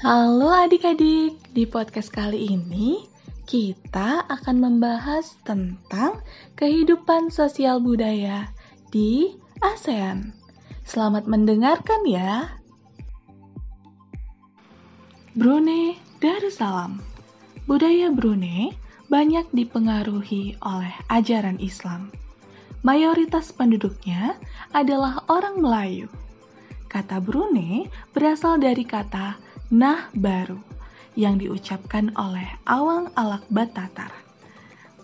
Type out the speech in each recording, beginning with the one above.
Halo adik-adik, di podcast kali ini kita akan membahas tentang kehidupan sosial budaya di ASEAN. Selamat mendengarkan ya. Brunei Darussalam Budaya Brunei banyak dipengaruhi oleh ajaran Islam. Mayoritas penduduknya adalah orang Melayu. Kata Brunei berasal dari kata nah baru yang diucapkan oleh Awang Alak Batatar,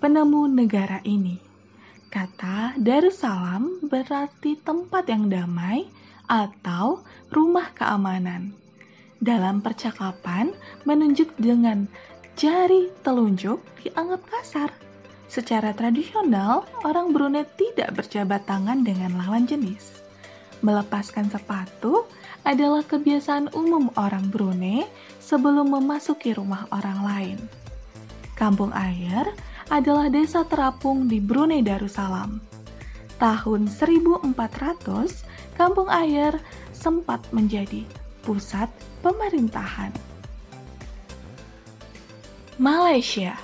penemu negara ini. Kata Darussalam berarti tempat yang damai atau rumah keamanan. Dalam percakapan menunjuk dengan jari telunjuk dianggap kasar. Secara tradisional, orang Brunei tidak berjabat tangan dengan lawan jenis. Melepaskan sepatu adalah kebiasaan umum orang Brunei sebelum memasuki rumah orang lain. Kampung Air adalah desa terapung di Brunei Darussalam. Tahun 1400, Kampung Air sempat menjadi pusat pemerintahan. Malaysia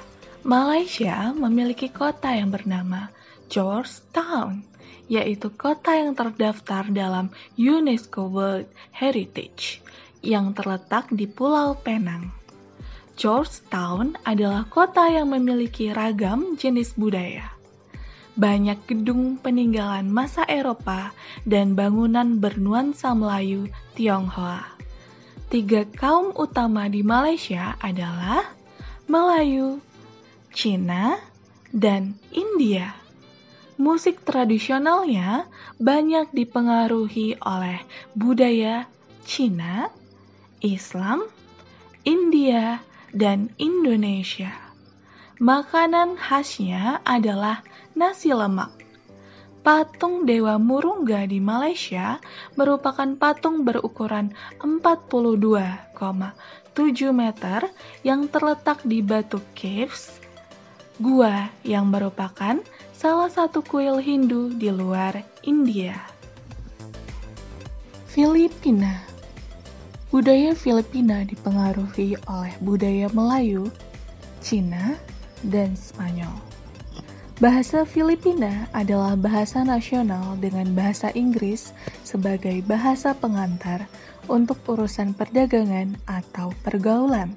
Malaysia memiliki kota yang bernama Georgetown yaitu kota yang terdaftar dalam UNESCO World Heritage yang terletak di Pulau Penang. Georgetown adalah kota yang memiliki ragam jenis budaya. Banyak gedung peninggalan masa Eropa dan bangunan bernuansa Melayu Tionghoa. Tiga kaum utama di Malaysia adalah Melayu, Cina, dan India musik tradisionalnya banyak dipengaruhi oleh budaya Cina, Islam, India, dan Indonesia. Makanan khasnya adalah nasi lemak. Patung Dewa Murungga di Malaysia merupakan patung berukuran 42,7 meter yang terletak di Batu Caves, gua yang merupakan salah satu kuil Hindu di luar India. Filipina Budaya Filipina dipengaruhi oleh budaya Melayu, Cina, dan Spanyol. Bahasa Filipina adalah bahasa nasional dengan bahasa Inggris sebagai bahasa pengantar untuk urusan perdagangan atau pergaulan.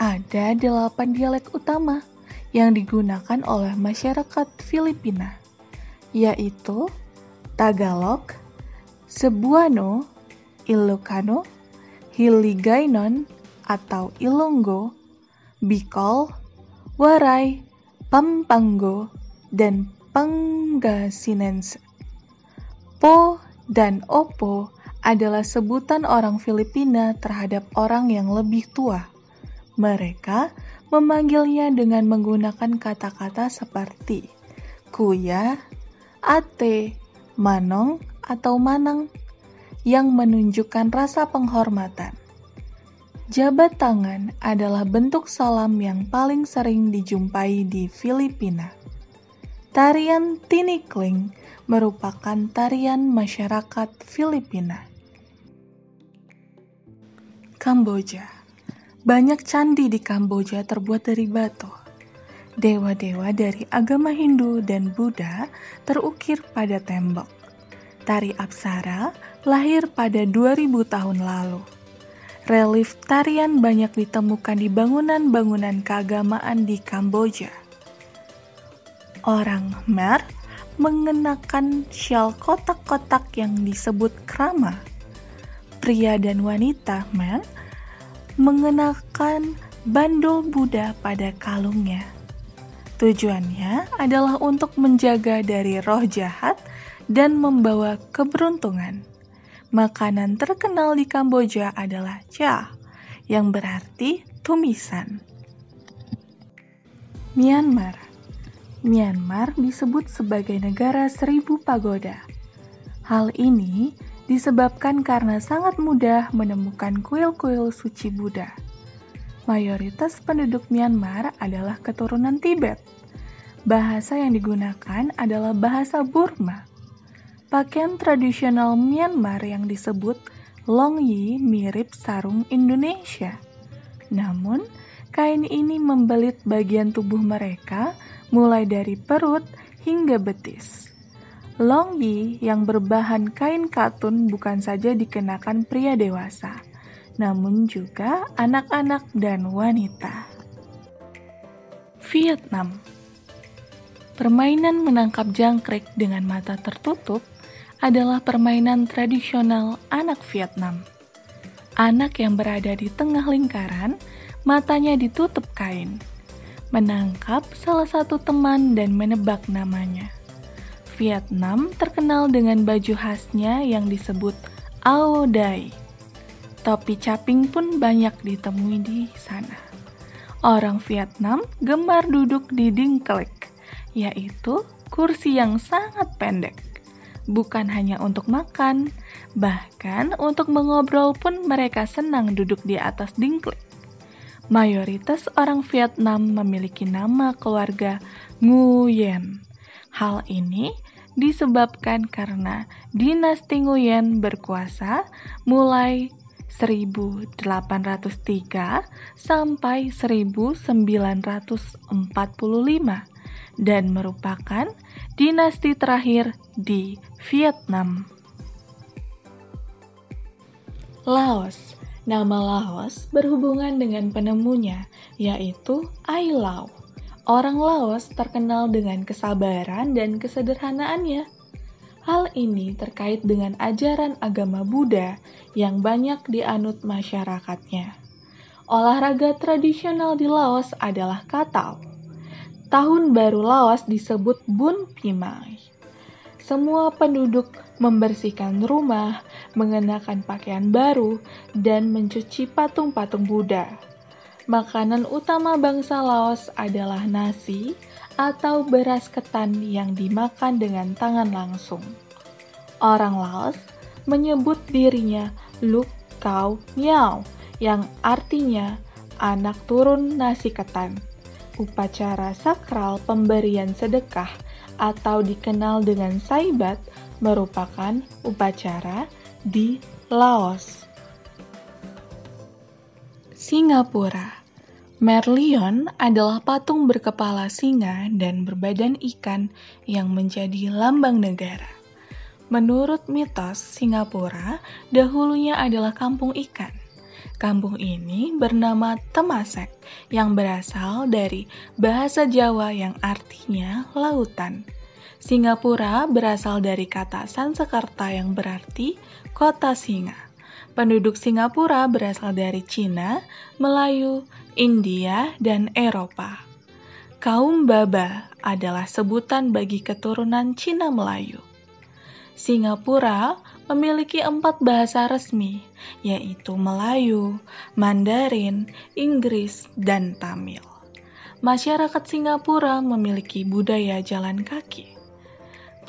Ada delapan dialek utama, yang digunakan oleh masyarakat Filipina, yaitu Tagalog, Cebuano, Ilocano, Hiligaynon atau Ilonggo, Bicol, Waray, Pampanggo, dan Pangasinense. Po dan Opo adalah sebutan orang Filipina terhadap orang yang lebih tua. Mereka memanggilnya dengan menggunakan kata-kata seperti kuya, ate, manong, atau manang yang menunjukkan rasa penghormatan. Jabat tangan adalah bentuk salam yang paling sering dijumpai di Filipina. Tarian tinikling merupakan tarian masyarakat Filipina. Kamboja banyak candi di Kamboja terbuat dari batu. Dewa-dewa dari agama Hindu dan Buddha terukir pada tembok. Tari Apsara lahir pada 2000 tahun lalu. Relief tarian banyak ditemukan di bangunan-bangunan keagamaan di Kamboja. Orang Khmer mengenakan syal kotak-kotak yang disebut krama. Pria dan wanita Khmer mengenakan bandul Buddha pada kalungnya. Tujuannya adalah untuk menjaga dari roh jahat dan membawa keberuntungan. Makanan terkenal di Kamboja adalah cha, yang berarti tumisan. Myanmar Myanmar disebut sebagai negara seribu pagoda. Hal ini disebabkan karena sangat mudah menemukan kuil-kuil suci Buddha. Mayoritas penduduk Myanmar adalah keturunan Tibet. Bahasa yang digunakan adalah bahasa Burma. Pakaian tradisional Myanmar yang disebut Long Yi mirip sarung Indonesia. Namun, kain ini membelit bagian tubuh mereka mulai dari perut hingga betis. Long Yi yang berbahan kain katun bukan saja dikenakan pria dewasa, namun juga anak-anak dan wanita. Vietnam Permainan menangkap jangkrik dengan mata tertutup adalah permainan tradisional anak Vietnam. Anak yang berada di tengah lingkaran, matanya ditutup kain, menangkap salah satu teman dan menebak namanya. Vietnam terkenal dengan baju khasnya yang disebut Ao Dai. Topi caping pun banyak ditemui di sana. Orang Vietnam gemar duduk di dingklek, yaitu kursi yang sangat pendek bukan hanya untuk makan, bahkan untuk mengobrol pun mereka senang duduk di atas dingklik. Mayoritas orang Vietnam memiliki nama keluarga Nguyen. Hal ini disebabkan karena dinasti Nguyen berkuasa mulai 1803 sampai 1945 dan merupakan dinasti terakhir di Vietnam. Laos Nama Laos berhubungan dengan penemunya, yaitu Ai Lao. Orang Laos terkenal dengan kesabaran dan kesederhanaannya. Hal ini terkait dengan ajaran agama Buddha yang banyak dianut masyarakatnya. Olahraga tradisional di Laos adalah katau. Tahun baru Laos disebut Bun Pimai. Semua penduduk membersihkan rumah, mengenakan pakaian baru, dan mencuci patung-patung Buddha. Makanan utama bangsa Laos adalah nasi atau beras ketan yang dimakan dengan tangan langsung. Orang Laos menyebut dirinya Luk Kau Miao, yang artinya anak turun nasi ketan upacara sakral pemberian sedekah atau dikenal dengan saibat merupakan upacara di Laos. Singapura Merlion adalah patung berkepala singa dan berbadan ikan yang menjadi lambang negara. Menurut mitos, Singapura dahulunya adalah kampung ikan. Kampung ini bernama Temasek yang berasal dari bahasa Jawa yang artinya lautan. Singapura berasal dari kata Sansekerta yang berarti kota singa. Penduduk Singapura berasal dari Cina, Melayu, India, dan Eropa. Kaum Baba adalah sebutan bagi keturunan Cina Melayu. Singapura memiliki empat bahasa resmi, yaitu Melayu, Mandarin, Inggris, dan Tamil. Masyarakat Singapura memiliki budaya jalan kaki.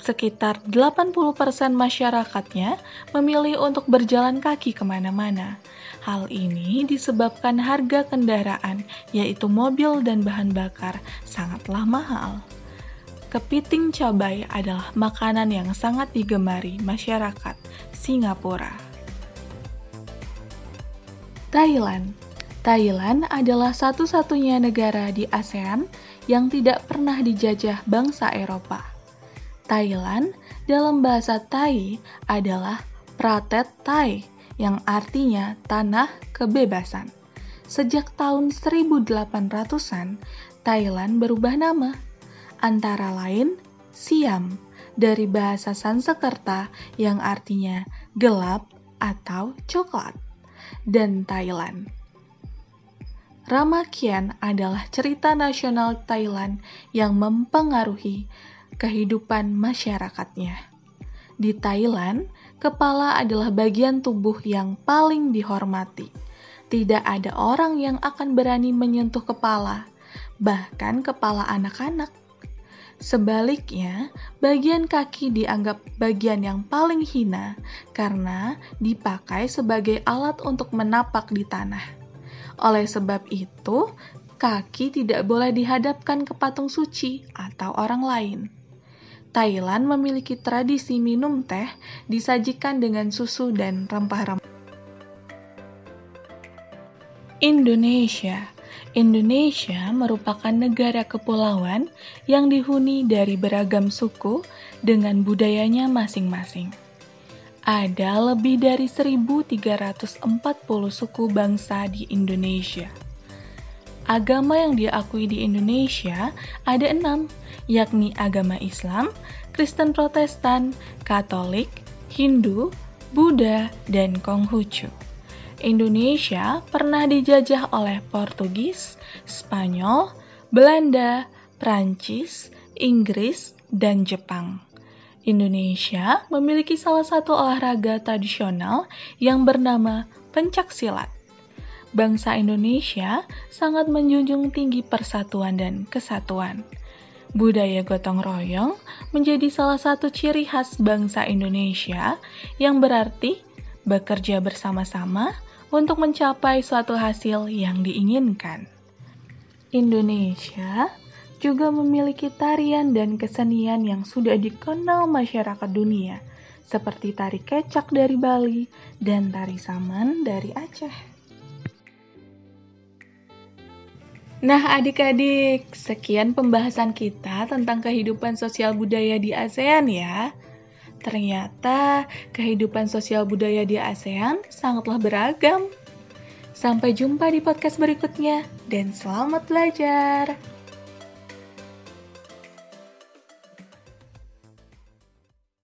Sekitar 80% masyarakatnya memilih untuk berjalan kaki ke mana-mana. Hal ini disebabkan harga kendaraan, yaitu mobil dan bahan bakar, sangatlah mahal. Kepiting cabai adalah makanan yang sangat digemari masyarakat Singapura. Thailand Thailand adalah satu-satunya negara di ASEAN yang tidak pernah dijajah bangsa Eropa. Thailand dalam bahasa Thai adalah Pratet Thai yang artinya tanah kebebasan. Sejak tahun 1800-an, Thailand berubah nama antara lain Siam dari bahasa Sansekerta yang artinya gelap atau coklat, dan Thailand. Ramakien adalah cerita nasional Thailand yang mempengaruhi kehidupan masyarakatnya. Di Thailand, kepala adalah bagian tubuh yang paling dihormati. Tidak ada orang yang akan berani menyentuh kepala, bahkan kepala anak-anak Sebaliknya, bagian kaki dianggap bagian yang paling hina karena dipakai sebagai alat untuk menapak di tanah. Oleh sebab itu, kaki tidak boleh dihadapkan ke patung suci atau orang lain. Thailand memiliki tradisi minum teh disajikan dengan susu dan rempah-rempah. Indonesia Indonesia merupakan negara kepulauan yang dihuni dari beragam suku dengan budayanya masing-masing. Ada lebih dari 1.340 suku bangsa di Indonesia. Agama yang diakui di Indonesia ada enam, yakni agama Islam, Kristen Protestan, Katolik, Hindu, Buddha, dan Konghucu. Indonesia pernah dijajah oleh Portugis, Spanyol, Belanda, Prancis, Inggris, dan Jepang. Indonesia memiliki salah satu olahraga tradisional yang bernama pencak silat. Bangsa Indonesia sangat menjunjung tinggi persatuan dan kesatuan. Budaya gotong royong menjadi salah satu ciri khas bangsa Indonesia yang berarti bekerja bersama-sama untuk mencapai suatu hasil yang diinginkan. Indonesia juga memiliki tarian dan kesenian yang sudah dikenal masyarakat dunia, seperti tari kecak dari Bali dan tari saman dari Aceh. Nah, adik-adik, sekian pembahasan kita tentang kehidupan sosial budaya di ASEAN ya. Ternyata kehidupan sosial budaya di ASEAN sangatlah beragam. Sampai jumpa di podcast berikutnya, dan selamat belajar!